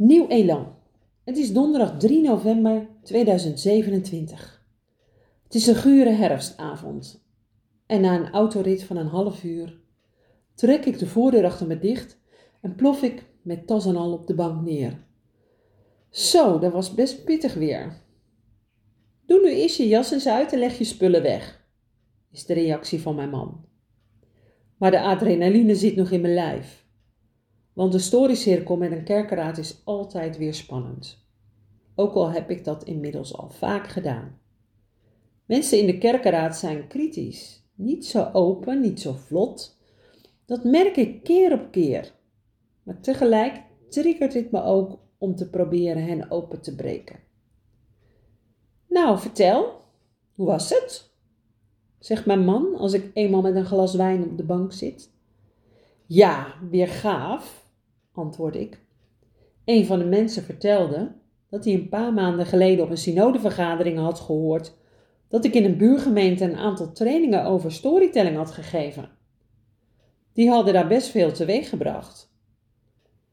Nieuw elan. Het is donderdag 3 november 2027. Het is een gure herfstavond. En na een autorit van een half uur trek ik de voordeur achter me dicht en plof ik met tas en al op de bank neer. Zo, dat was best pittig weer. Doe nu eerst je jas eens uit en leg je spullen weg, is de reactie van mijn man. Maar de adrenaline zit nog in mijn lijf. Want de storycirkel met een kerkeraad is altijd weer spannend. Ook al heb ik dat inmiddels al vaak gedaan. Mensen in de kerkeraad zijn kritisch. Niet zo open, niet zo vlot. Dat merk ik keer op keer. Maar tegelijk triggert dit me ook om te proberen hen open te breken. Nou, vertel, hoe was het? Zegt mijn man als ik eenmaal met een glas wijn op de bank zit. Ja, weer gaaf, antwoord ik. Een van de mensen vertelde dat hij een paar maanden geleden op een synodevergadering had gehoord dat ik in een buurgemeente een aantal trainingen over storytelling had gegeven. Die hadden daar best veel teweeg gebracht.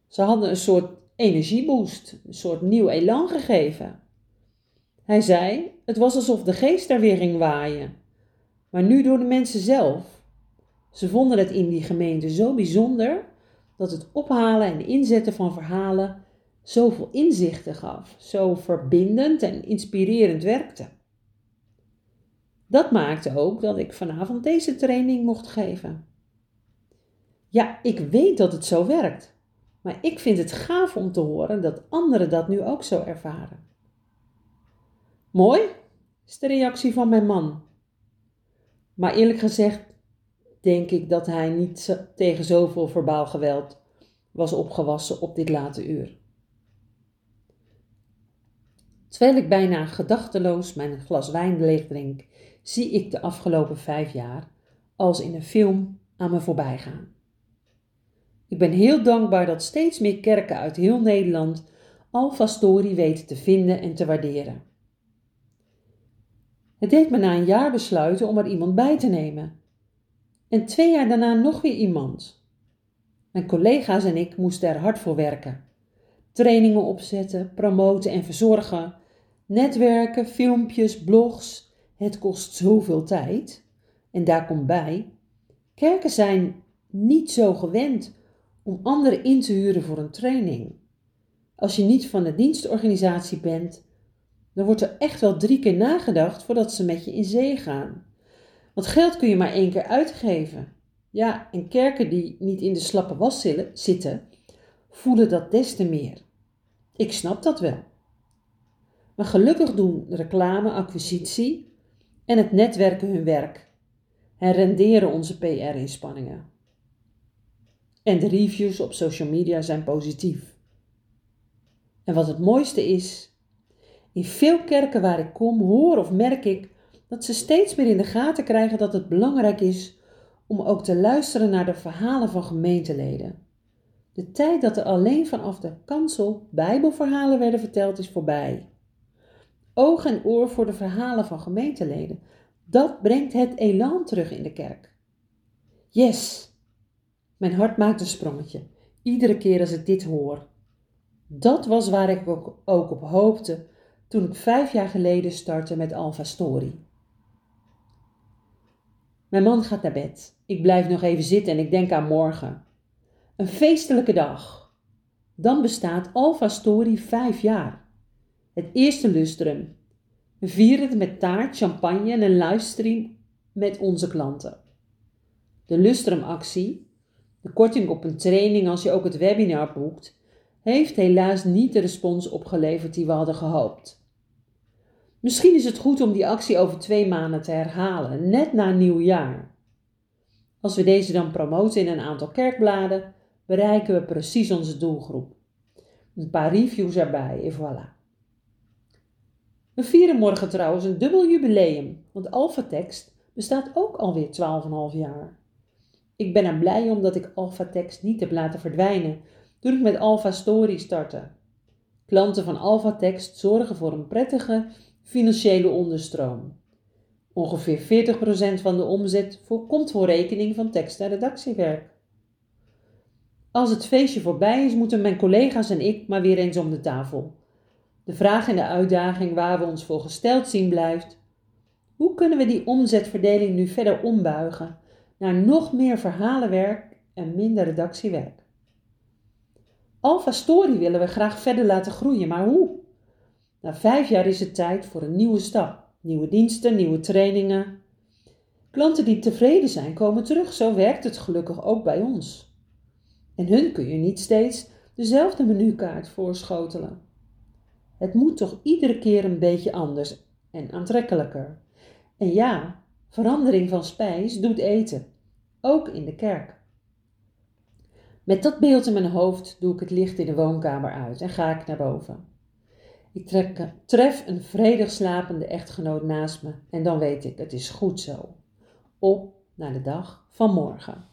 Ze hadden een soort energieboost, een soort nieuw elan gegeven. Hij zei: Het was alsof de geest daar weer ging waaien, maar nu door de mensen zelf. Ze vonden het in die gemeente zo bijzonder dat het ophalen en inzetten van verhalen zoveel inzichten gaf, zo verbindend en inspirerend werkte. Dat maakte ook dat ik vanavond deze training mocht geven. Ja, ik weet dat het zo werkt, maar ik vind het gaaf om te horen dat anderen dat nu ook zo ervaren. Mooi, is de reactie van mijn man. Maar eerlijk gezegd denk ik dat hij niet tegen zoveel verbaal geweld was opgewassen op dit late uur. Terwijl ik bijna gedachteloos mijn glas wijn leegdrink, zie ik de afgelopen vijf jaar als in een film aan me voorbij gaan. Ik ben heel dankbaar dat steeds meer kerken uit heel Nederland Alpha Story weten te vinden en te waarderen. Het deed me na een jaar besluiten om er iemand bij te nemen. En twee jaar daarna nog weer iemand. Mijn collega's en ik moesten er hard voor werken. Trainingen opzetten, promoten en verzorgen. Netwerken, filmpjes, blogs. Het kost zoveel tijd. En daar komt bij. Kerken zijn niet zo gewend om anderen in te huren voor een training. Als je niet van de dienstorganisatie bent, dan wordt er echt wel drie keer nagedacht voordat ze met je in zee gaan. Want geld kun je maar één keer uitgeven. Ja, en kerken die niet in de slappe was zitten, voelen dat des te meer. Ik snap dat wel. Maar gelukkig doen reclame, acquisitie en het netwerken hun werk en renderen onze PR-inspanningen. En de reviews op social media zijn positief. En wat het mooiste is, in veel kerken waar ik kom, hoor of merk ik dat ze steeds meer in de gaten krijgen dat het belangrijk is om ook te luisteren naar de verhalen van gemeenteleden. De tijd dat er alleen vanaf de kansel Bijbelverhalen werden verteld is voorbij. Oog en oor voor de verhalen van gemeenteleden. Dat brengt het elan terug in de kerk. Yes! Mijn hart maakt een sprongetje, iedere keer als ik dit hoor. Dat was waar ik ook, op hoopte toen ik vijf jaar geleden startte met Alpha Story. Mijn man gaat naar bed. Ik blijf nog even zitten en ik denk aan morgen. Een feestelijke dag. Dan bestaat Alpha Story vijf jaar. Het eerste lustrum. We vieren het met taart, champagne en een livestream met onze klanten. De lustrumactie, de korting op een training als je ook het webinar boekt, heeft helaas niet de respons opgeleverd die we hadden gehoopt. Misschien is het goed om die actie over twee maanden te herhalen, net na nieuwjaar. Als we deze dan promoten in een aantal kerkbladen, bereiken we precies onze doelgroep. Een paar reviews erbij en voilà. We vieren morgen trouwens een dubbel jubileum, want Alphatext bestaat ook alweer 12,5 jaar. Ik ben er blij omdat ik Alphatext niet heb laten verdwijnen toen ik met Alpha Story startte. Klanten van Alphatext zorgen voor een prettige financiële onderstroom. Ongeveer 40% van de omzet komt voor rekening van tekst- en redactiewerk. Als het feestje voorbij is, moeten mijn collega's en ik maar weer eens om de tafel. De vraag en de uitdaging waar we ons voor gesteld zien blijft: hoe kunnen we die omzetverdeling nu verder ombuigen naar nog meer verhalenwerk en minder redactiewerk? Alpha Story willen we graag verder laten groeien, maar hoe? Na vijf jaar is het tijd voor een nieuwe stap. Nieuwe diensten, nieuwe trainingen. Klanten die tevreden zijn, komen terug. Zo werkt het gelukkig ook bij ons. En hun kun je niet steeds dezelfde menukaart voorschotelen. Het moet toch iedere keer een beetje anders en aantrekkelijker. En ja, verandering van spijs doet eten, ook in de kerk. Met dat beeld in mijn hoofd doe ik het licht in de woonkamer uit en ga ik naar boven. Ik trek, tref een vredig slapende echtgenoot naast me en dan weet ik, het is goed zo. Op naar de dag van morgen.